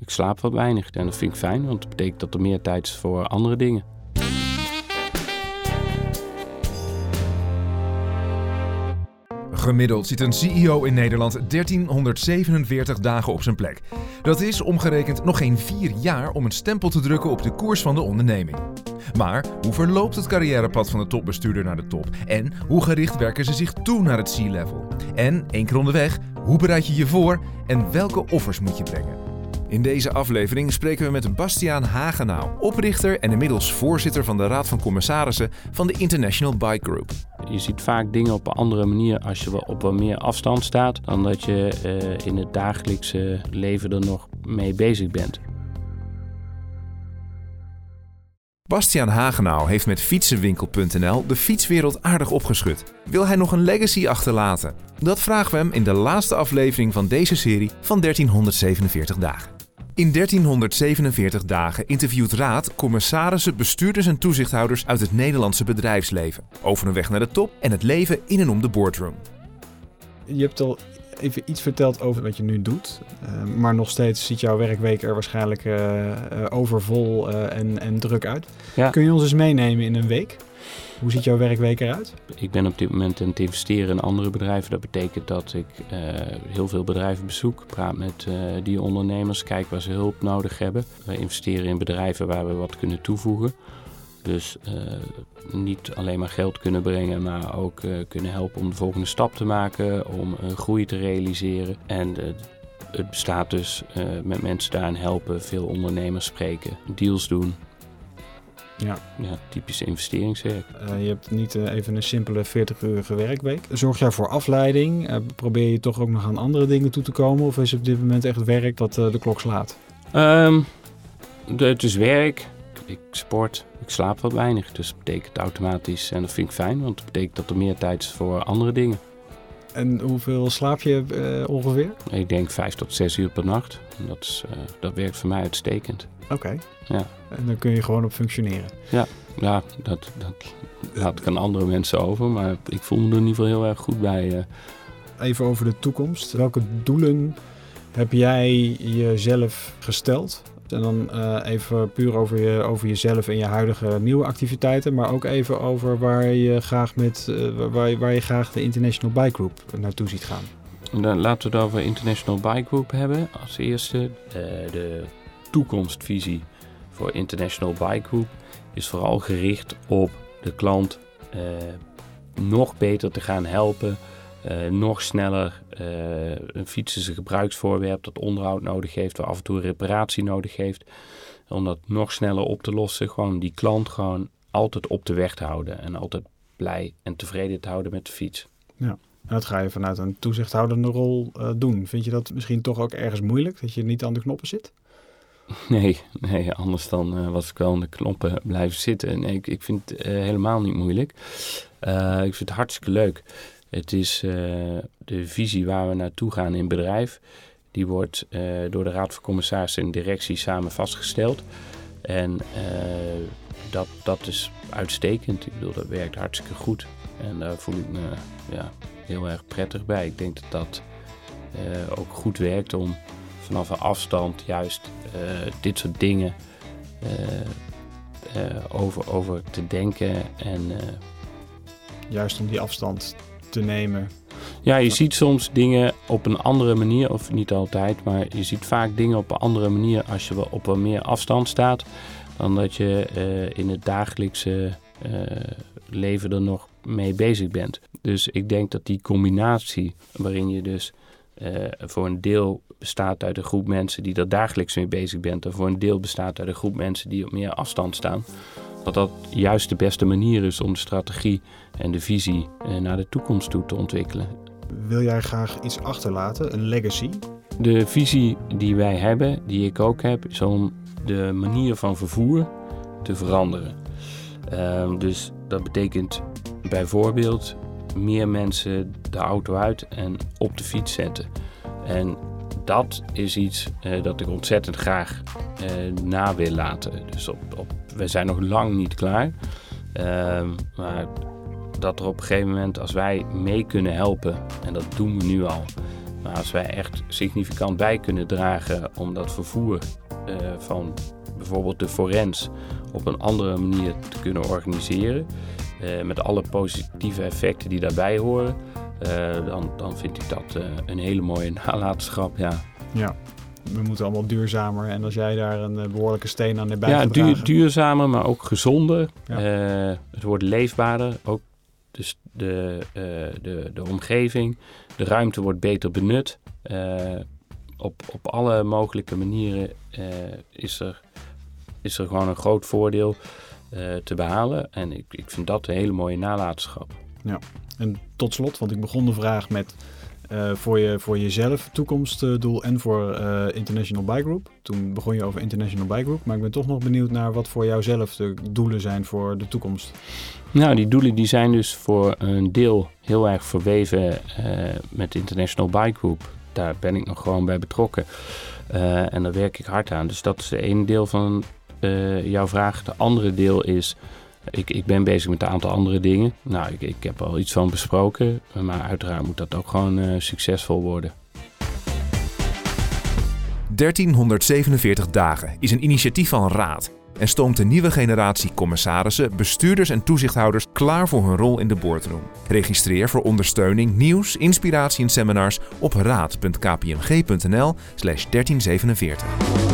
Ik slaap wat weinig en dat vind ik fijn, want dat betekent dat er meer tijd is voor andere dingen. Gemiddeld zit een CEO in Nederland 1347 dagen op zijn plek. Dat is omgerekend nog geen vier jaar om een stempel te drukken op de koers van de onderneming. Maar hoe verloopt het carrièrepad van de topbestuurder naar de top? En hoe gericht werken ze zich toe naar het C-level? En, één keer onderweg, hoe bereid je je voor en welke offers moet je brengen? In deze aflevering spreken we met Bastiaan Hagenau, oprichter en inmiddels voorzitter van de Raad van Commissarissen van de International Bike Group. Je ziet vaak dingen op een andere manier als je op wat meer afstand staat dan dat je uh, in het dagelijkse leven er nog mee bezig bent. Bastiaan Hagenau heeft met fietsenwinkel.nl de fietswereld aardig opgeschud. Wil hij nog een legacy achterlaten? Dat vragen we hem in de laatste aflevering van deze serie van 1347 dagen. In 1347 dagen interviewt Raad commissarissen, bestuurders en toezichthouders uit het Nederlandse bedrijfsleven over hun weg naar de top en het leven in en om de boardroom. Je hebt al even iets verteld over wat je nu doet, uh, maar nog steeds ziet jouw werkweek er waarschijnlijk uh, overvol en, en druk uit. Ja. Kun je ons eens meenemen in een week? Hoe ziet jouw werkweek eruit? Ik ben op dit moment aan het investeren in andere bedrijven. Dat betekent dat ik uh, heel veel bedrijven bezoek, praat met uh, die ondernemers, kijk waar ze hulp nodig hebben. We investeren in bedrijven waar we wat kunnen toevoegen. Dus uh, niet alleen maar geld kunnen brengen, maar ook kunnen helpen om de volgende stap te maken, om groei te realiseren. En het bestaat dus met mensen daarin helpen, veel ondernemers spreken, deals doen. Ja. ja, typische investeringswerk. Je hebt niet even een simpele 40-urige werkweek. Zorg jij voor afleiding? Probeer je toch ook nog aan andere dingen toe te komen? Of is op dit moment echt werk dat de klok slaat? Um, het is werk. Ik sport. Ik slaap wat weinig. Dus dat betekent automatisch. En dat vind ik fijn, want dat betekent dat er meer tijd is voor andere dingen. En hoeveel slaap je ongeveer? Ik denk vijf tot zes uur per nacht. Dat, is, dat werkt voor mij uitstekend. Oké. Ja. En dan kun je gewoon op functioneren. Ja, ja dat, dat laat ik aan andere mensen over. Maar ik voel me er in ieder geval heel erg goed bij. Uh. Even over de toekomst. Welke doelen heb jij jezelf gesteld? En dan uh, even puur over, je, over jezelf en je huidige nieuwe activiteiten. Maar ook even over waar je graag, met, uh, waar, waar je graag de International Bike Group naartoe ziet gaan. Dan laten we het over International Bike Group hebben. Als eerste de toekomstvisie voor International Bike Group is vooral gericht op de klant nog beter te gaan helpen, uh, nog sneller uh, een fiets is een gebruiksvoorwerp dat onderhoud nodig heeft, waar af en toe reparatie nodig heeft, om dat nog sneller op te lossen. Gewoon die klant gewoon altijd op de weg te houden en altijd blij en tevreden te houden met de fiets. Ja. En dat ga je vanuit een toezichthoudende rol doen. Vind je dat misschien toch ook ergens moeilijk, dat je niet aan de knoppen zit? Nee, nee anders dan uh, was ik wel aan de knoppen blijven zitten. Nee, ik, ik vind het uh, helemaal niet moeilijk. Ik vind het hartstikke leuk. Het is de visie waar we naartoe gaan in bedrijf. Die wordt door de Raad van Commissarissen en directie samen vastgesteld. En dat, dat is uitstekend. Ik bedoel, dat werkt hartstikke goed. En daar voel ik me ja, heel erg prettig bij. Ik denk dat dat ook goed werkt om vanaf een afstand juist dit soort dingen over, over te denken. En, juist om die afstand te nemen. Ja, je ziet soms dingen op een andere manier, of niet altijd, maar je ziet vaak dingen op een andere manier als je op een meer afstand staat, dan dat je in het dagelijkse leven er nog mee bezig bent. Dus ik denk dat die combinatie, waarin je dus voor een deel bestaat uit een groep mensen die er dagelijks mee bezig bent. En voor een deel bestaat uit een groep mensen die op meer afstand staan. Dat dat juist de beste manier is om de strategie en de visie eh, naar de toekomst toe te ontwikkelen. Wil jij graag iets achterlaten, een legacy? De visie die wij hebben, die ik ook heb, is om de manier van vervoer te veranderen. Uh, dus dat betekent bijvoorbeeld meer mensen de auto uit en op de fiets zetten. En dat is iets uh, dat ik ontzettend graag uh, na wil laten. Dus op, op, we zijn nog lang niet klaar. Uh, maar dat er op een gegeven moment, als wij mee kunnen helpen, en dat doen we nu al, Maar als wij echt significant bij kunnen dragen om dat vervoer van bijvoorbeeld de forens op een andere manier te kunnen organiseren, met alle positieve effecten die daarbij horen, dan, dan vind ik dat een hele mooie nalatenschap. Ja. ja, we moeten allemaal duurzamer. En als jij daar een eh, behoorlijke steen aan hebt Ja, duur, duurzamer, maar ook gezonder. Eh, het wordt leefbaarder. Ook dus de, uh, de, de omgeving, de ruimte wordt beter benut. op, op alle mogelijke manieren is, er, is er gewoon een groot voordeel te behalen. En ik, ik vind dat een hele mooie nalatenschap. Ja, en tot slot, want ik begon de vraag met uh, voor, je, voor jezelf toekomstdoel en voor uh, International Bike Group. Toen begon je over International Bike Group, maar ik ben toch nog benieuwd naar wat voor jouzelf de doelen zijn voor de toekomst. Nou, die doelen die zijn dus voor een deel heel erg verweven uh, met International Bike Group. Daar ben ik nog gewoon bij betrokken en daar werk ik hard aan. Dus dat is de ene deel van jouw vraag. De andere deel is ik, ik ben bezig met een aantal andere dingen. Nou, ik, ik heb al iets van besproken. Maar uiteraard moet dat ook gewoon uh, succesvol worden. 1347 dagen is een initiatief van Raad en stoomt een nieuwe generatie commissarissen, bestuurders en toezichthouders klaar voor hun rol in de boardroom. Registreer voor ondersteuning, nieuws, inspiratie en seminars op raad.kpmg.nl/1347.